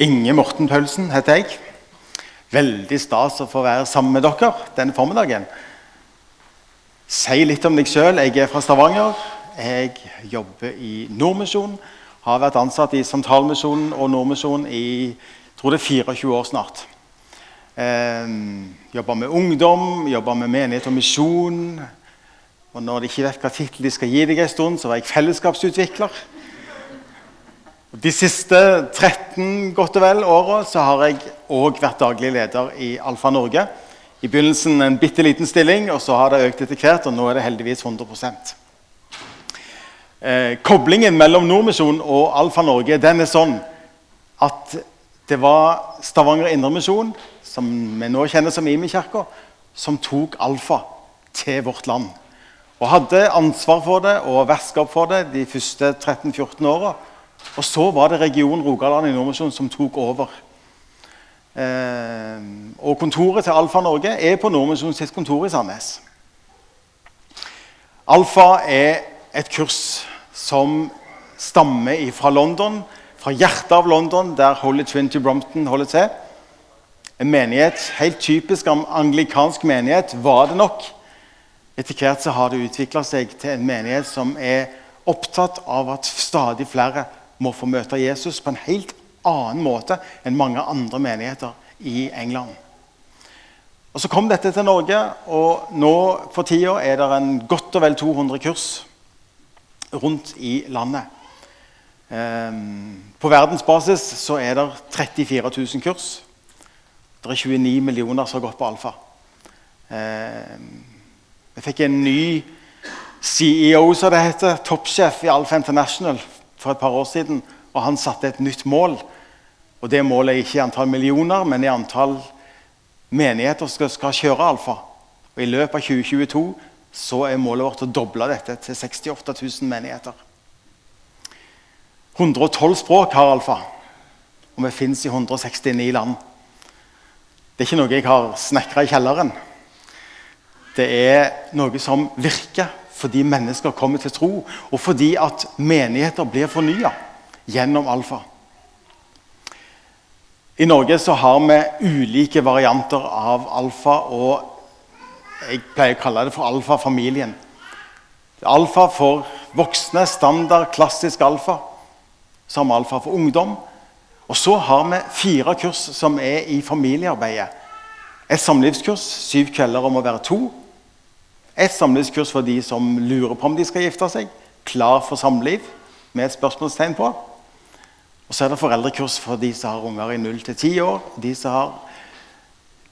Inge Morten Paulsen heter jeg. Veldig stas å få være sammen med dere denne formiddagen. Si litt om deg sjøl. Jeg er fra Stavanger. Jeg jobber i Nordmisjonen. Har vært ansatt i Santalmisjonen og Nordmisjonen i tror det er 24 år snart. Eh, jobber med ungdom, jobber med menighet og misjon. Og når de ikke vet hva tittel de skal gi deg en stund, så var jeg fellesskapsutvikler. De siste 13 godt og vel åra har jeg òg vært daglig leder i Alfa Norge. I begynnelsen en bitte liten stilling, og så har det økt etter hvert. Og nå er det heldigvis 100 eh, Koblingen mellom Nordmisjon og Alfa Norge den er sånn at det var Stavanger Indremisjon, som vi nå kjenner som Imi-kirka, som tok Alfa til vårt land. Og hadde ansvar for det og vertskap for det de første 13-14 åra. Og så var det region Rogaland i Nordmisjonen som tok over. Eh, og kontoret til Alfa Norge er på Nordmisjonen sitt kontor i Sandnes. Alfa er et kurs som stammer fra London fra hjertet av London, der Holy Trinity Brompton holder til. En menighet, helt typisk anglikansk menighet, var det nok. Etter hvert så har det utvikla seg til en menighet som er opptatt av at stadig flere må få møte Jesus på en helt annen måte enn mange andre menigheter i England. Og Så kom dette til Norge, og nå for tida er det en godt og vel 200 kurs rundt i landet. Ehm, på verdensbasis så er det 34 000 kurs. Det er 29 millioner som har gått på alfa. Vi jeg fikk en ny CEO, som det heter, toppsjef i Alfa International for et par år siden. Og han satte et nytt mål. Og det målet er ikke i antall millioner, men i antall menigheter som skal, kjøre alfa. Og I løpet av 2022 så er målet vårt å doble dette til 68 000 menigheter. 112 språk har alfa, og vi fins i 169 land. Det er ikke noe jeg har snekra i kjelleren. Det er noe som virker fordi mennesker kommer til tro, og fordi at menigheter blir fornya gjennom alfa. I Norge så har vi ulike varianter av alfa, og jeg pleier å kalle det for alfa-familien. Alfa for voksne, standard, klassisk alfa som alfa for ungdom. Og så har vi fire kurs som er i familiearbeidet. Et samlivskurs, syv kvelder om å være to. Et samlivskurs for de som lurer på om de skal gifte seg. Klar for samliv, med et spørsmålstegn på. Og så er det foreldrekurs for de som har unger i 0 til 10 år. De som har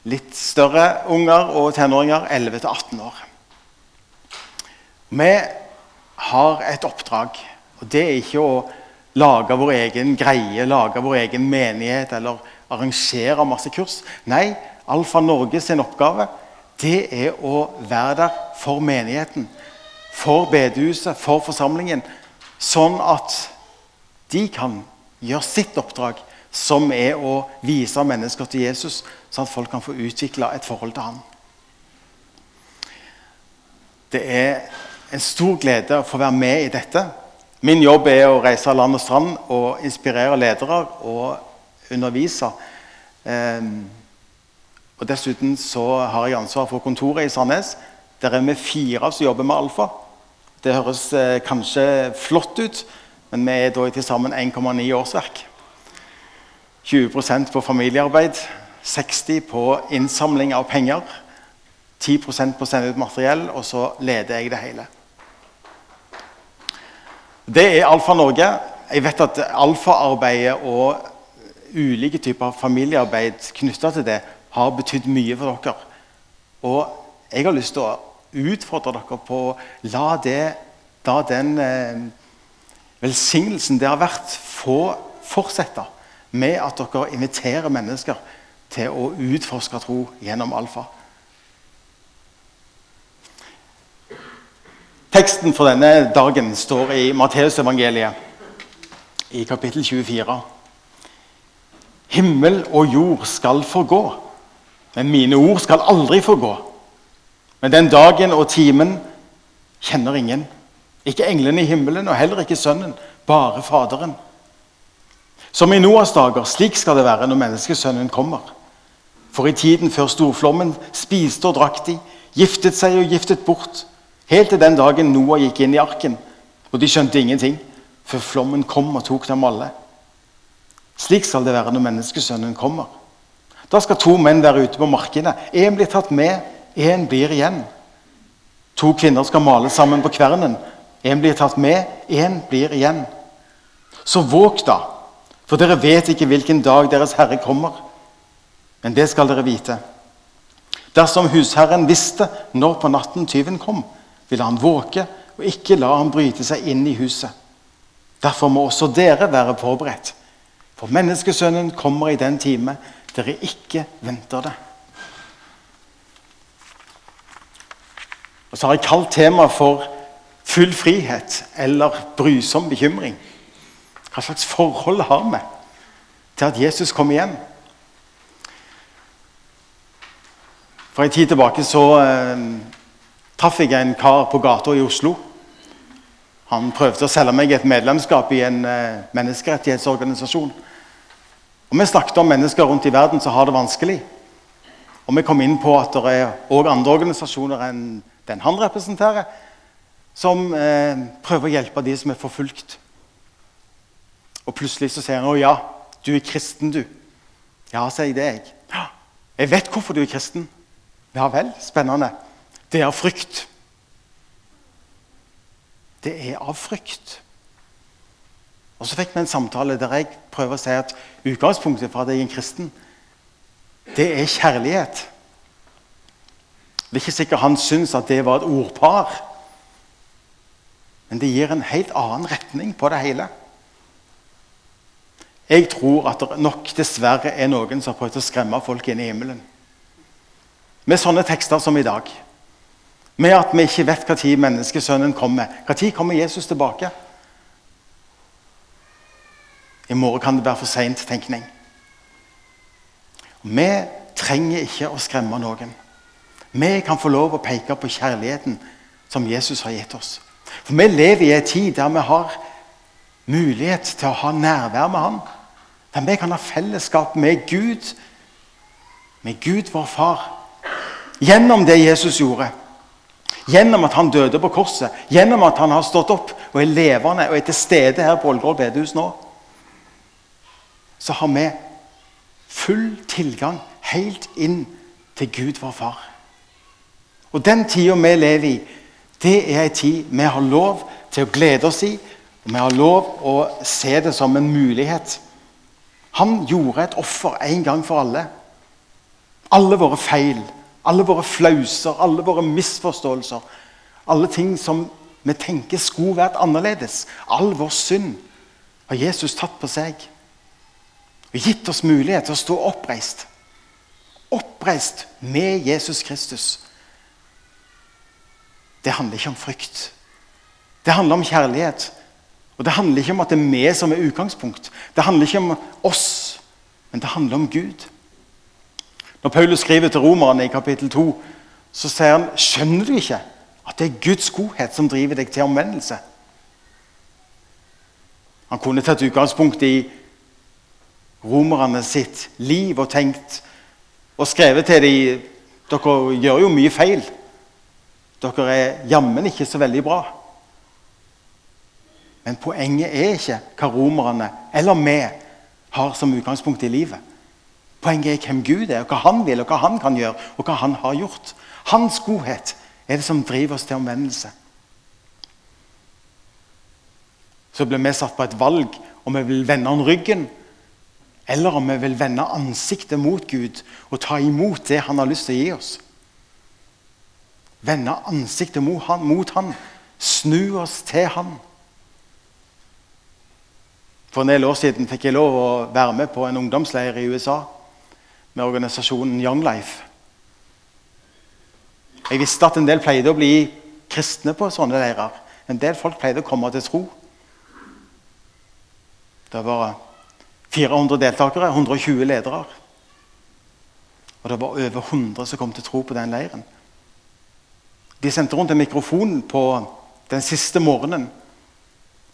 litt større unger og tenåringer 11 til 18 år. Vi har et oppdrag, og det er ikke å lage vår egen greie, lage vår egen menighet eller arrangere masse kurs. Nei, Alfa Norge sin oppgave det er å være der for menigheten, for bedehuset, for forsamlingen. Sånn at de kan gjøre sitt oppdrag, som er å vise mennesker til Jesus, sånn at folk kan få utvikle et forhold til ham. Det er en stor glede å få være med i dette. Min jobb er å reise land og strand og inspirere ledere og undervise. Um, og Dessuten så har jeg ansvar for kontoret i Sandnes. Der er vi fire som jobber med Alfa. Det høres eh, kanskje flott ut, men vi er da i til sammen 1,9 årsverk. 20% på familiearbeid, 60 på innsamling av penger, 10% på å sende ut materiell, og så leder jeg det hele. Det er Alfa Norge. Jeg vet at alfaarbeidet og ulike typer familiearbeid knytta til det har betydd mye for dere. Og jeg har lyst til å utfordre dere på å la, det, la den eh, velsignelsen det har vært, få fortsette med at dere inviterer mennesker til å utforske tro gjennom alfa. Teksten for denne dagen står i Matteusevangeliet, i kapittel 24. Himmel og jord skal forgå, men mine ord skal aldri forgå. Men den dagen og timen kjenner ingen. Ikke englene i himmelen og heller ikke Sønnen, bare Faderen. Som i Noas dager, slik skal det være når menneskesønnen kommer. For i tiden før storflommen spiste og drakk de, giftet seg og giftet bort, helt til den dagen Noah gikk inn i arken, og de skjønte ingenting, før flommen kom og tok dem alle. Slik skal det være når menneskesønnen kommer. Da skal to menn være ute på markene. Én blir tatt med, én blir igjen. To kvinner skal male sammen på kvernen. Én blir tatt med, én blir igjen. Så våg da, for dere vet ikke hvilken dag Deres Herre kommer. Men det skal dere vite. Dersom husherren visste når på natten tyven kom, ville han våke og ikke la ham bryte seg inn i huset. Derfor må også dere være forberedt. For menneskesønnen kommer i den time dere ikke venter det. Og så har jeg kalt temaet for full frihet eller brysom bekymring. Hva slags forhold har vi til at Jesus kommer igjen? For en tid tilbake så eh, traff jeg en kar på gata i Oslo. Han prøvde å selge meg et medlemskap i en eh, menneskerettighetsorganisasjon. Og Vi snakket om mennesker rundt i verden som har det vanskelig. Og vi kom inn på at det er òg andre organisasjoner enn den han representerer, som eh, prøver å hjelpe de som er forfulgt. Og plutselig så sier han 'Å ja, du er kristen, du'. Ja, sier det, jeg. Jeg vet hvorfor du er kristen. Ja vel, spennende. Det er frykt. Det er av frykt. Og Så fikk vi en samtale der jeg prøver å si at utgangspunktet for at jeg er en kristen, det er kjærlighet. Det er ikke sikkert han syns at det var et ordpar. Men det gir en helt annen retning på det hele. Jeg tror at det nok dessverre er noen som har prøvd å skremme folk inn i himmelen. Med sånne tekster som i dag. Med at vi ikke vet når menneskesønnen kommer. Når kommer Jesus tilbake? I morgen kan det være for seint tenkning. Vi trenger ikke å skremme noen. Vi kan få lov å peke på kjærligheten som Jesus har gitt oss. For vi lever i en tid der vi har mulighet til å ha nærvær med Han. Der vi kan ha fellesskap med Gud, med Gud vår Far. Gjennom det Jesus gjorde. Gjennom at han døde på korset. Gjennom at han har stått opp og er levende og er til stede her på Ålgård bedehus nå så har vi full tilgang helt inn til Gud, vår far. Og Den tida vi lever i, det er en tid vi har lov til å glede oss i. Og vi har lov å se det som en mulighet. Han gjorde et offer en gang for alle. Alle våre feil, alle våre flauser, alle våre misforståelser. Alle ting som vi tenker skulle vært annerledes. All vår synd har Jesus tatt på seg og gitt oss mulighet til å stå oppreist. Oppreist med Jesus Kristus. Det handler ikke om frykt. Det handler om kjærlighet. Og Det handler ikke om at det er vi som er utgangspunkt. Det handler ikke om oss, men det handler om Gud. Når Paulus skriver til romerne i kapittel 2, så sier han skjønner du ikke at det er Guds godhet som driver deg til omvendelse. Han kunne tatt utgangspunkt i romerne sitt liv og tenkt og skrevet til dem Dere gjør jo mye feil. Dere er jammen ikke så veldig bra. Men poenget er ikke hva romerne eller vi har som utgangspunkt i livet. Poenget er hvem Gud er, og hva han vil, og hva han kan gjøre, og hva han har gjort. Hans godhet er det som driver oss til omvendelse. Så blir vi satt på et valg om vi vil vende han ryggen eller om vi vil vende ansiktet mot Gud og ta imot det han har lyst til å gi oss. Vende ansiktet mot han, mot han. Snu oss til han. For en del år siden fikk jeg lov å være med på en ungdomsleir i USA med organisasjonen Young Life. Jeg visste at en del pleide å bli kristne på sånne leirer. En del folk pleide å komme til tro. Det var 400 deltakere, 120 ledere. Og det var over 100 som kom til tro på den leiren. De sendte rundt en mikrofon på den siste morgenen.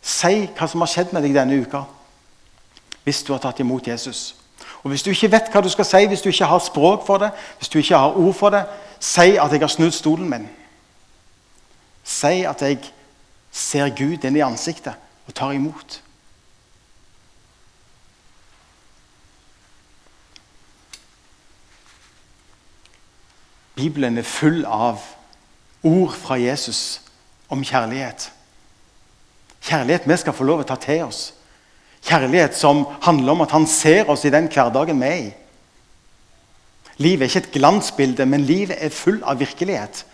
Si hva som har skjedd med deg denne uka. hvis du har tatt imot Jesus. Og Hvis du ikke vet hva du skal si, hvis du ikke har språk for det, hvis du ikke har ord for det, si at jeg har snudd stolen min. Si at jeg ser Gud inn i ansiktet og tar imot. Bibelen er full av ord fra Jesus om kjærlighet. Kjærlighet vi skal få lov å ta til oss. Kjærlighet som handler om at han ser oss i den hverdagen vi er i. Livet er ikke et glansbilde, men livet er full av virkelighet.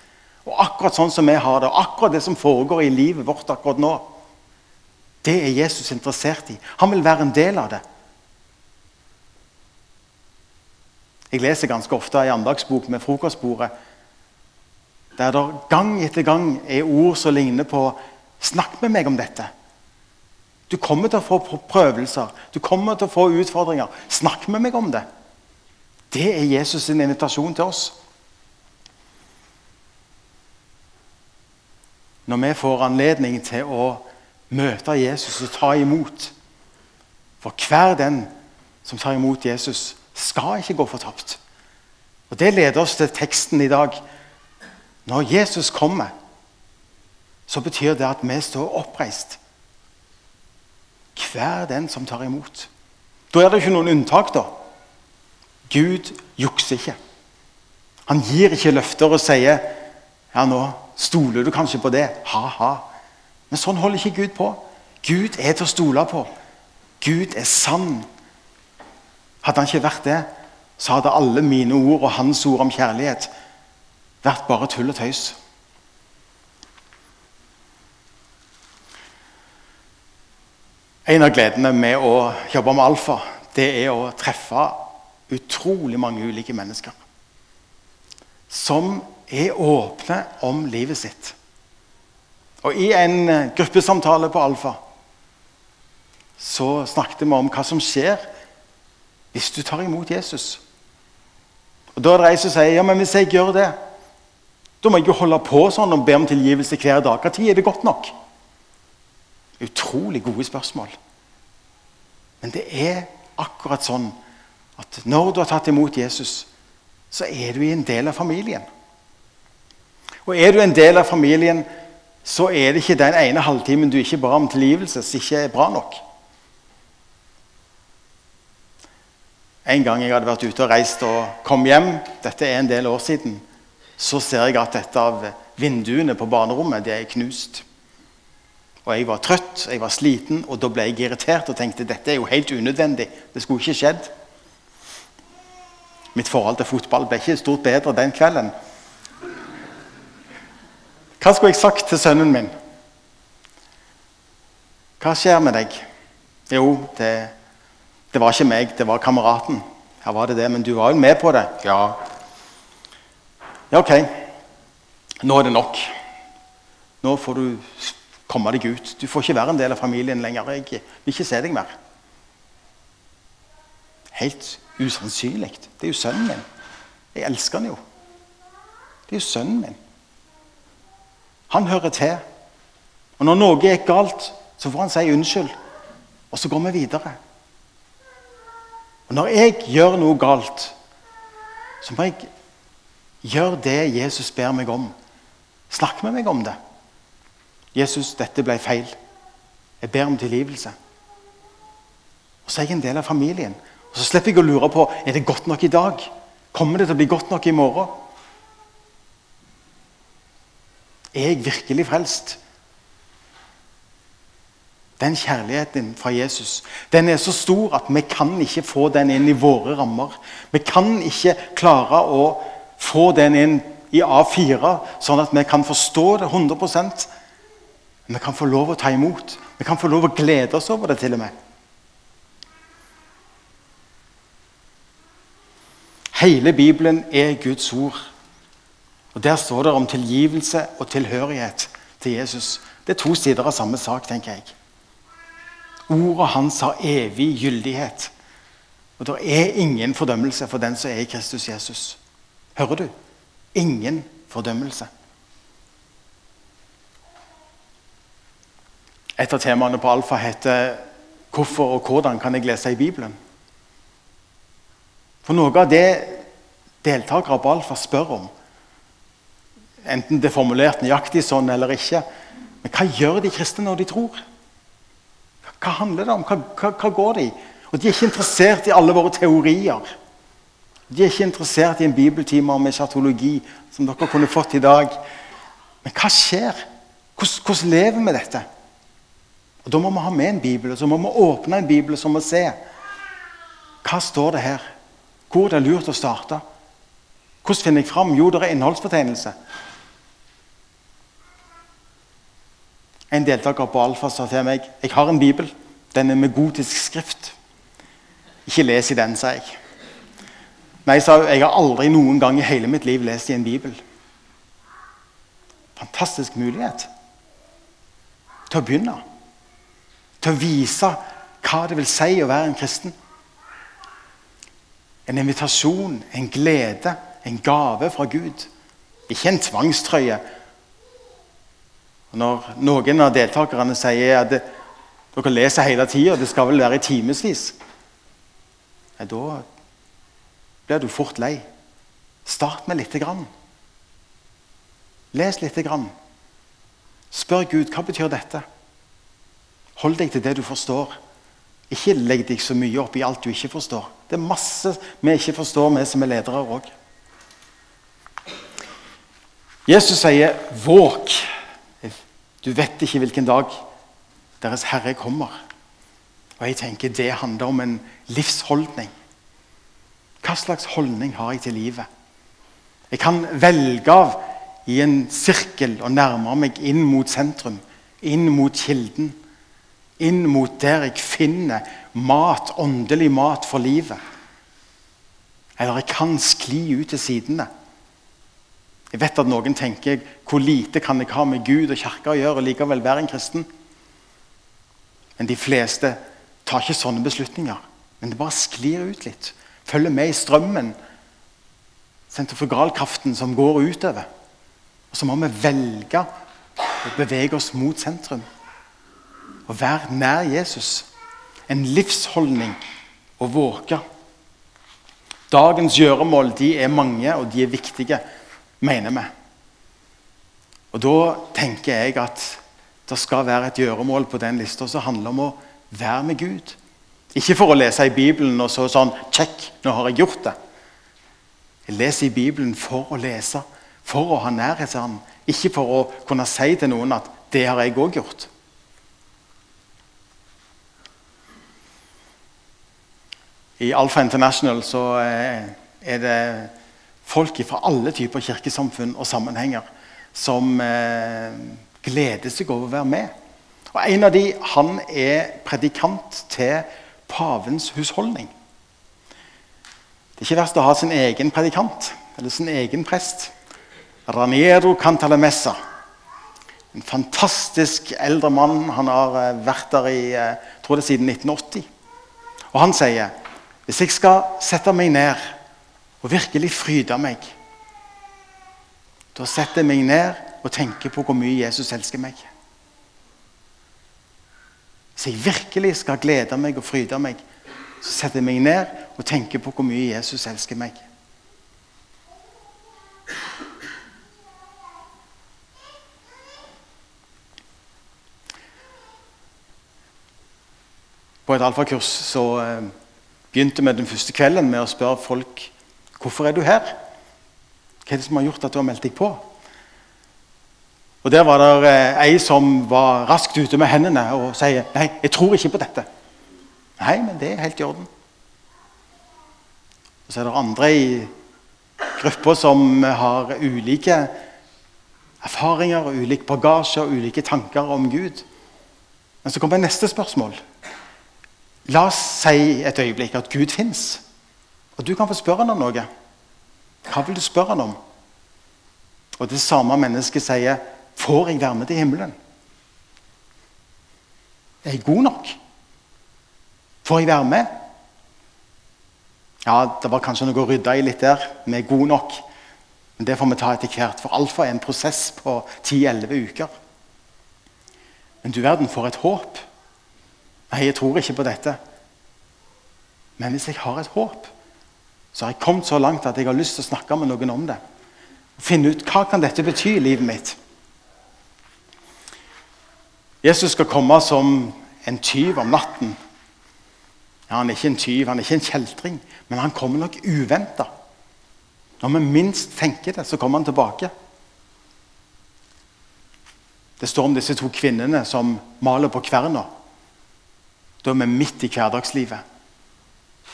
Og akkurat sånn som vi har det, og akkurat det som foregår i livet vårt akkurat nå, det er Jesus interessert i. Han vil være en del av det. Jeg leser ganske ofte en andagsbok med frokostbordet der det gang etter gang er ord som ligner på 'Snakk med meg om dette'. Du kommer til å få prøvelser, du kommer til å få utfordringer. Snakk med meg om det. Det er Jesus' sin invitasjon til oss. Når vi får anledning til å møte Jesus og ta imot For hver den som tar imot Jesus, skal ikke gå fortapt. Og Det leder oss til teksten i dag. Når Jesus kommer, så betyr det at vi står oppreist. Hver den som tar imot. Da er det ikke noen unntak, da. Gud jukser ikke. Han gir ikke løfter og sier ja, nå stoler du kanskje på det. Ha-ha. Men sånn holder ikke Gud på. Gud er til å stole på. Gud er sann. Hadde han ikke vært det, så hadde alle mine ord og hans ord om kjærlighet vært bare tull og tøys. En av gledene med å jobbe med alfa, det er å treffe utrolig mange ulike mennesker. Som er åpne om livet sitt. Og I en gruppesamtale på Alfa så snakket vi om hva som skjer hvis du tar imot Jesus. Og Da er det ei som sier ja, men hvis jeg gjør det, da må jeg jo holde på sånn og be om tilgivelse hver dag. Når er det godt nok? Utrolig gode spørsmål. Men det er akkurat sånn at når du har tatt imot Jesus, så er du i en del av familien. Og er du en del av familien, så er det ikke den ene halvtimen du ikke ba om tilgivelse, som ikke er bra nok. En gang jeg hadde vært ute og reist og kom hjem, dette er en del år siden, så ser jeg at et av vinduene på barnerommet det er knust. Og Jeg var trøtt, jeg var sliten, og da ble jeg irritert og tenkte dette er jo helt unødvendig. Det skulle ikke skjedd. Mitt forhold til fotball ble ikke stort bedre den kvelden. Hva skulle jeg sagt til sønnen min? Hva skjer med deg? Jo, det det var ikke meg, det var kameraten. Her var det det? Men du var jo med på det? Ja. Ja, ok. Nå er det nok. Nå får du komme deg ut. Du får ikke være en del av familien lenger. Jeg vil ikke se deg mer. Helt usannsynlig. Det er jo sønnen min. Jeg elsker han jo. Det er jo sønnen min. Han hører til. Og når noe gikk galt, så får han si unnskyld. Og så går vi videre. Og Når jeg gjør noe galt, så må jeg gjøre det Jesus ber meg om. Snakk med meg om det. 'Jesus, dette ble feil. Jeg ber om tilgivelse.' Og Så er jeg en del av familien. Og Så slipper jeg å lure på er det godt nok i dag. Kommer det til å bli godt nok i morgen? Er jeg virkelig frelst? Den kjærligheten fra Jesus den er så stor at vi kan ikke få den inn i våre rammer. Vi kan ikke klare å få den inn i A4, sånn at vi kan forstå det 100 Vi kan få lov å ta imot. Vi kan få lov å glede oss over det til og med. Hele Bibelen er Guds ord. Og Der står det om tilgivelse og tilhørighet til Jesus. Det er to sider av samme sak, tenker jeg. Ordet hans har evig gyldighet. Og det er ingen fordømmelse for den som er i Kristus Jesus. Hører du? Ingen fordømmelse. Et av temaene på Alfa heter hvorfor og hvordan kan jeg lese i Bibelen? For noe av det deltakere på Alfa spør om, enten det er formulert nøyaktig sånn eller ikke Men hva gjør de kristne når de tror? Hva handler det om? Hva, hva, hva går det i? Og De er ikke interessert i alle våre teorier. De er ikke interessert i en bibeltime om eschatologi som dere kunne fått i dag. Men hva skjer? Hvordan, hvordan lever vi dette? Og Da må vi ha med en bibel, og så må vi åpne en bibel og så må vi se. Hva står det her? Hvor er det lurt å starte? Hvordan finner jeg fram? Jo, det er innholdsfortegnelse. En deltaker på Alfa sa til meg jeg har en bibel. Den er med gotisk skrift. Ikke les i den, sa jeg. Nei, sa jeg har aldri noen gang i hele mitt liv lest i en bibel. Fantastisk mulighet til å begynne. Til å vise hva det vil si å være en kristen. En invitasjon, en glede, en gave fra Gud. Ikke en tvangstrøye. Når noen av deltakerne sier at dere leser hele tida, det skal vel være i timevis, da blir du fort lei. Start med lite grann. Les lite grann. Spør Gud hva betyr dette Hold deg til det du forstår. Ikke legg deg så mye opp i alt du ikke forstår. Det er masse vi ikke forstår, vi som er ledere òg. Jesus sier 'våg'. Du vet ikke hvilken dag Deres Herre kommer. Og jeg tenker Det handler om en livsholdning. Hva slags holdning har jeg til livet? Jeg kan velge av i en sirkel og nærme meg inn mot sentrum, inn mot kilden. Inn mot der jeg finner mat, åndelig mat for livet. Eller jeg kan skli ut til sidene. Jeg vet at noen tenker hvor lite kan jeg ha med Gud og kirka å gjøre og likevel være en kristen? Men de fleste tar ikke sånne beslutninger. Men det bare sklir ut litt. Følger med i strømmen. Sentrifugalkraften som går utover. Og så må vi velge å bevege oss mot sentrum. Og være nær Jesus. En livsholdning å våke. Dagens gjøremål de er mange, og de er viktige mener vi. Og Da tenker jeg at det skal være et gjøremål på den lista som handler om å være med Gud. Ikke for å lese i Bibelen og så sånn Check, nå har jeg gjort det. Jeg leser i Bibelen for å lese, for å ha nærhet til Han. Ikke for å kunne si til noen at 'det har jeg òg gjort'. I Alfa International så eh, er det folk fra alle typer kirkesamfunn og sammenhenger som eh, gleder seg over å være med. Og En av de, han er predikant til pavens husholdning. Det er ikke verst å ha sin egen predikant eller sin egen prest. Raniero Cantalamessa. En fantastisk eldre mann. Han har eh, vært der i tror det siden 1980. Og han sier hvis jeg skal sette meg ned og virkelig fryde meg. Da setter jeg meg ned og tenker på hvor mye Jesus elsker meg. Hvis jeg virkelig skal glede meg og fryde meg, så setter jeg meg ned og tenker på hvor mye Jesus elsker meg. På et alfakurs så eh, begynte vi den første kvelden med å spørre folk 'Hvorfor er du her? Hva er det som har gjort at du har meldt deg på?' Og Der var det eh, ei som var raskt ute med hendene og sier 'Nei, jeg tror ikke på dette'. Nei, men det er helt i orden. Og Så er det andre i gruppa som har ulike erfaringer, ulik bagasje og ulike tanker om Gud. Men så kommer neste spørsmål. La oss si et øyeblikk at Gud fins. Og du kan få spørre ham om noe. Hva vil du spørre ham om? Og det samme mennesket sier, 'Får jeg være med til himmelen?' Er jeg god nok? Får jeg være med? Ja, det var kanskje noe å rydde i litt der. Vi er gode nok. Men det får vi ta etter hvert. For altfor en prosess på 10-11 uker. Men du verden, for et håp. Nei, jeg tror ikke på dette. Men hvis jeg har et håp, så har jeg kommet så langt at jeg har lyst til å snakke med noen om det. Finne ut hva kan dette bety i livet mitt. Jesus skal komme som en tyv om natten. Ja, Han er ikke en tyv, han er ikke en kjeltring, men han kommer nok uventa. Når vi minst tenker det, så kommer han tilbake. Det står om disse to kvinnene som maler på kverna. Da er vi midt i hverdagslivet.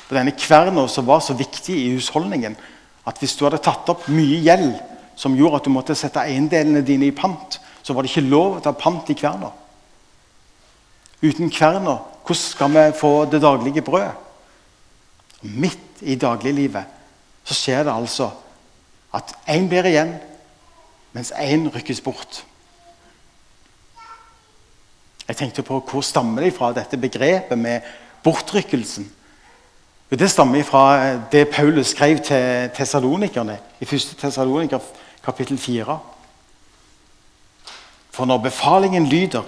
På denne kverna som var så viktig i husholdningen at hvis du hadde tatt opp mye gjeld som gjorde at du måtte sette eiendelene dine i pant, så var det ikke lov å ta pant i kverna. Uten kverna, hvordan skal vi få det daglige brødet? Midt i dagliglivet så skjer det altså at én blir igjen, mens én rykkes bort. Jeg tenkte på Hvor stammer det fra, dette begrepet med bortrykkelsen? Det stammer fra det Paulus skrev til tessalonikerne i 1. Tessaloniker kapittel 4. For når befalingen lyder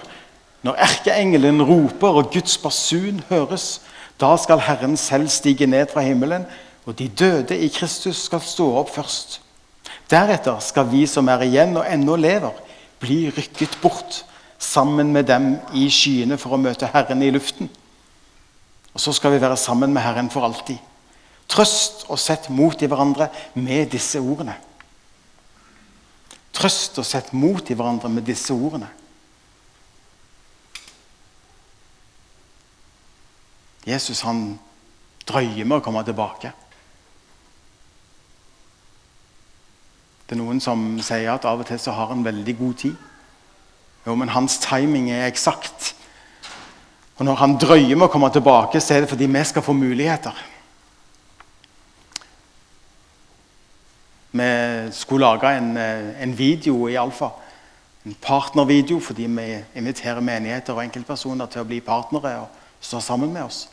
når erkeengelen roper og Guds basun høres, da skal Herren selv stige ned fra himmelen, og de døde i Kristus skal stå opp først. Deretter skal vi som er igjen og ennå lever, bli rykket bort sammen med dem i skyene for å møte Herren i luften. Og så skal vi være sammen med Herren for alltid. Trøst og sett mot i hverandre med disse ordene. Trøst og sett mot i hverandre med disse ordene. Jesus han drøyer med å komme tilbake. Det er noen som sier at av og til så har han veldig god tid. Jo, men hans timing er eksakt. Og når han drøyer med å komme tilbake, så er det fordi vi skal få muligheter. Vi skulle lage en, en video Alfa. En partnervideo fordi vi inviterer menigheter og enkeltpersoner til å bli partnere og stå sammen med oss.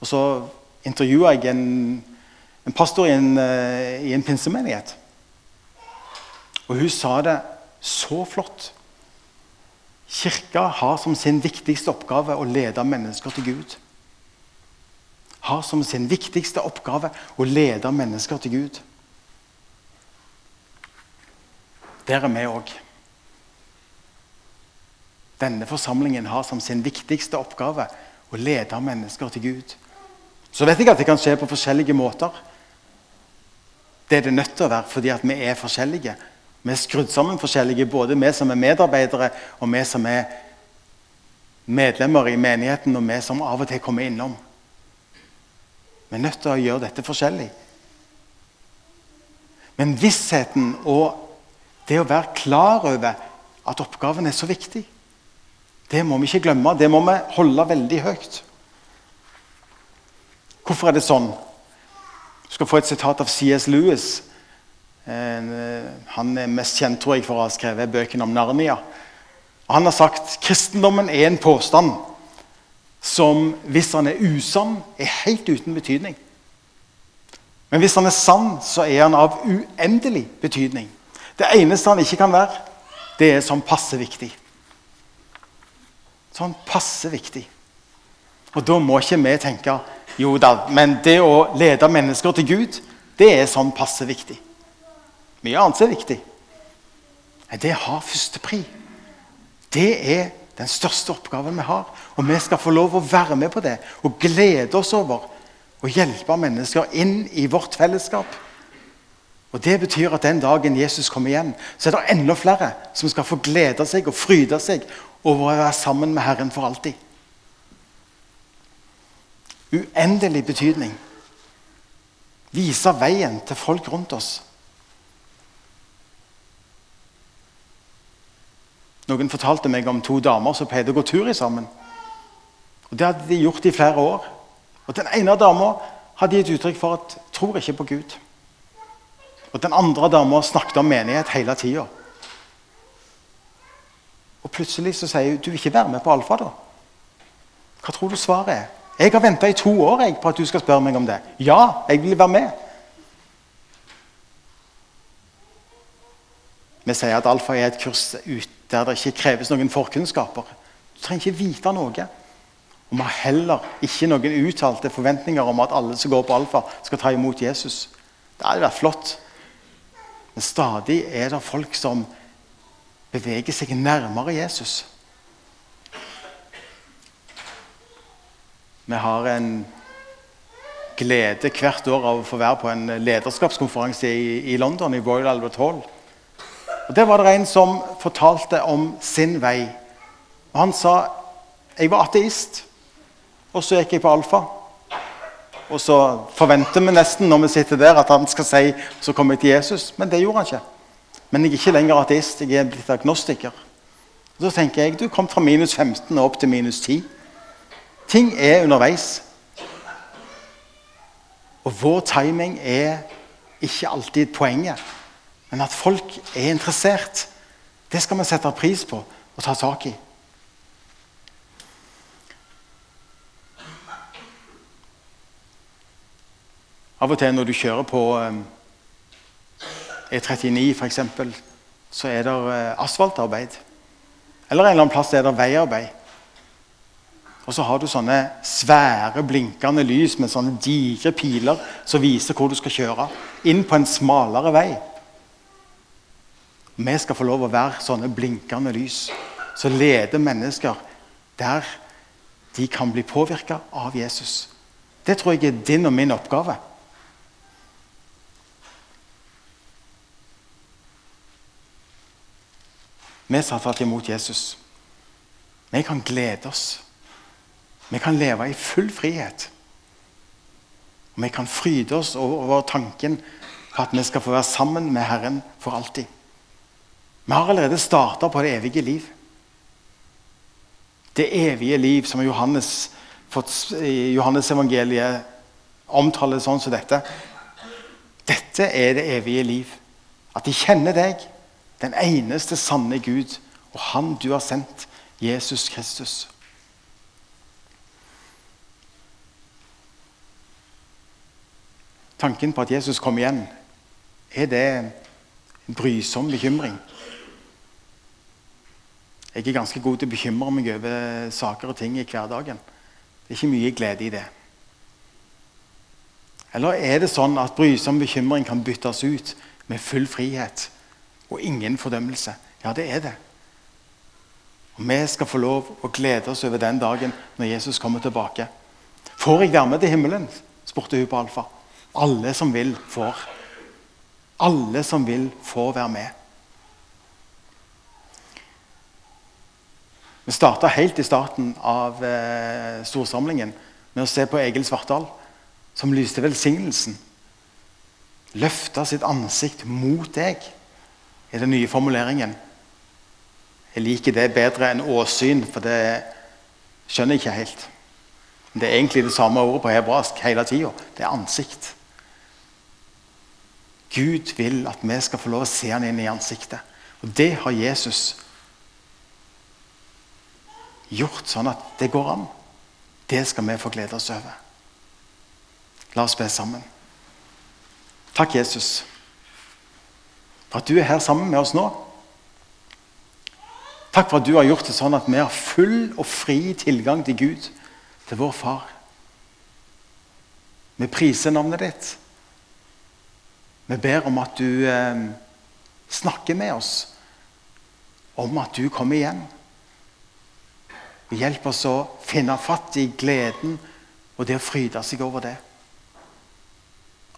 Og så intervjua jeg en, en pastor i en, uh, i en pinsemenighet. Og hun sa det så flott. Kirka har som sin viktigste oppgave å lede mennesker til Gud. Har som sin viktigste oppgave å lede mennesker til Gud. Der er vi òg. Denne forsamlingen har som sin viktigste oppgave å lede mennesker til Gud. Så vet jeg at det kan skje på forskjellige måter. Det er det nødt til å være fordi vi er forskjellige. Vi er skrudd sammen forskjellige, både vi som er medarbeidere, og vi som er medlemmer i menigheten, og vi som av og til kommer innom. Vi er nødt til å gjøre dette forskjellig. Men vissheten og det å være klar over at oppgaven er så viktig, det må vi ikke glemme. Det må vi holde veldig høyt. Hvorfor er det sånn? Du skal få et sitat av C.S. Lewis. Eh, han er mest kjent tror jeg, for å ha skrevet bøkene om Narnia. Han har sagt kristendommen er en påstand som, hvis han er usann, er helt uten betydning. Men hvis han er sann, så er han av uendelig betydning. Det eneste han ikke kan være, det er sånn passe viktig. Sånn passe viktig. Og da må ikke vi tenke jo da, men det å lede mennesker til Gud, det er sånn passe viktig. Mye annet er viktig. Men det har førstepri. Det er den største oppgaven vi har. Og vi skal få lov å være med på det og glede oss over å hjelpe mennesker inn i vårt fellesskap. Og Det betyr at den dagen Jesus kommer igjen, så er det enda flere som skal få glede seg og fryde seg over å være sammen med Herren for alltid uendelig betydning. Vise veien til folk rundt oss. Noen fortalte meg om to damer som pleide å gå tur i sammen. Og Det hadde de gjort i flere år. Og Den ene dama hadde gitt uttrykk for at 'tror ikke på Gud'. Og Den andre dama snakket om menighet hele tida. Og plutselig så sier hun 'du vil ikke være med på Alfa', da? Hva tror du svaret er? Jeg har venta i to år jeg, på at du skal spørre meg om det. Ja, jeg vil være med. Vi sier at alfa er et kurs der det ikke kreves noen forkunnskaper. Du trenger ikke vite noe. Og vi har heller ikke noen uttalte forventninger om at alle som går på alfa, skal ta imot Jesus. Det hadde vært flott. Men stadig er det folk som beveger seg nærmere Jesus. Vi har en glede hvert år av å få være på en lederskapskonferanse i, i London, i Royal Albert Hall. Og Der var det en som fortalte om sin vei. Og Han sa jeg var ateist. Og så gikk jeg på alfa. Og så forventer vi nesten når vi sitter der, at han skal si så kommer jeg til Jesus. Men det gjorde han ikke. Men jeg er ikke lenger ateist. Jeg er blitt agnostiker. Og så tenker jeg du kom fra minus 15 og opp til minus 10. Ting er underveis. Og vår timing er ikke alltid poenget. Men at folk er interessert, det skal vi sette pris på og ta tak i. Av og til når du kjører på E39 f.eks., så er det eh, asfaltarbeid. Eller en eller annen plass er det veiarbeid. Og så har du sånne svære, blinkende lys med sånne digre piler som viser hvor du skal kjøre. Inn på en smalere vei. Vi skal få lov å være sånne blinkende lys som leder mennesker der de kan bli påvirka av Jesus. Det tror jeg er din og min oppgave. Vi som har imot Jesus, vi kan glede oss. Vi kan leve i full frihet. Og vi kan fryde oss over tanken på at vi skal få være sammen med Herren for alltid. Vi har allerede starta på det evige liv. Det evige liv som Johannes, Johannes evangeliet omtaler sånn som dette. Dette er det evige liv. At de kjenner deg, den eneste sanne Gud, og Han du har sendt, Jesus Kristus. Tanken på at Jesus kom igjen, er det en brysom bekymring? Jeg er ganske god til å bekymre meg over saker og ting i hverdagen. Det er ikke mye glede i det. Eller er det sånn at brysom bekymring kan byttes ut med full frihet? og ingen fordømmelse. Ja, det er det. Og Vi skal få lov å glede oss over den dagen når Jesus kommer tilbake. Får jeg være med til himmelen? spurte hun på Alfa. Alle som vil, får. Alle som vil, får være med. Vi starta helt i starten av eh, storsamlingen med å se på Egil Svartdal, som lyste velsignelsen. Løfta sitt ansikt mot deg i den nye formuleringen. Jeg liker det bedre enn åsyn, for det skjønner jeg ikke helt. Men Det er egentlig det samme ordet på hebraisk hele tida. Det er ansikt. Gud vil at vi skal få lov å se han inn i ansiktet. Og det har Jesus gjort sånn at det går an. Det skal vi få glede oss over. La oss be sammen. Takk, Jesus for at du er her sammen med oss nå. Takk for at du har gjort det sånn at vi har full og fri tilgang til Gud, til vår far. Vi priser navnet ditt. Vi ber om at du eh, snakker med oss om at du kommer igjen. Hjelp oss å finne fatt i gleden og det å fryde seg over det.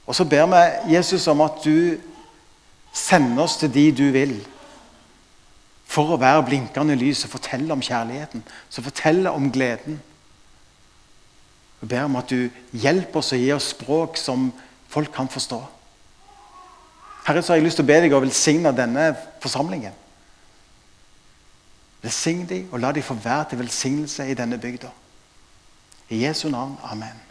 Og så ber vi Jesus om at du sender oss til de du vil. For å være blinkende lys og fortelle om kjærligheten. Som forteller om gleden. Vi ber om at du hjelper oss og gir oss språk som folk kan forstå. Herre, så har jeg lyst til å be deg å velsigne denne forsamlingen. Velsign dem og la dem få være til velsignelse i denne bygda. I Jesu navn. Amen.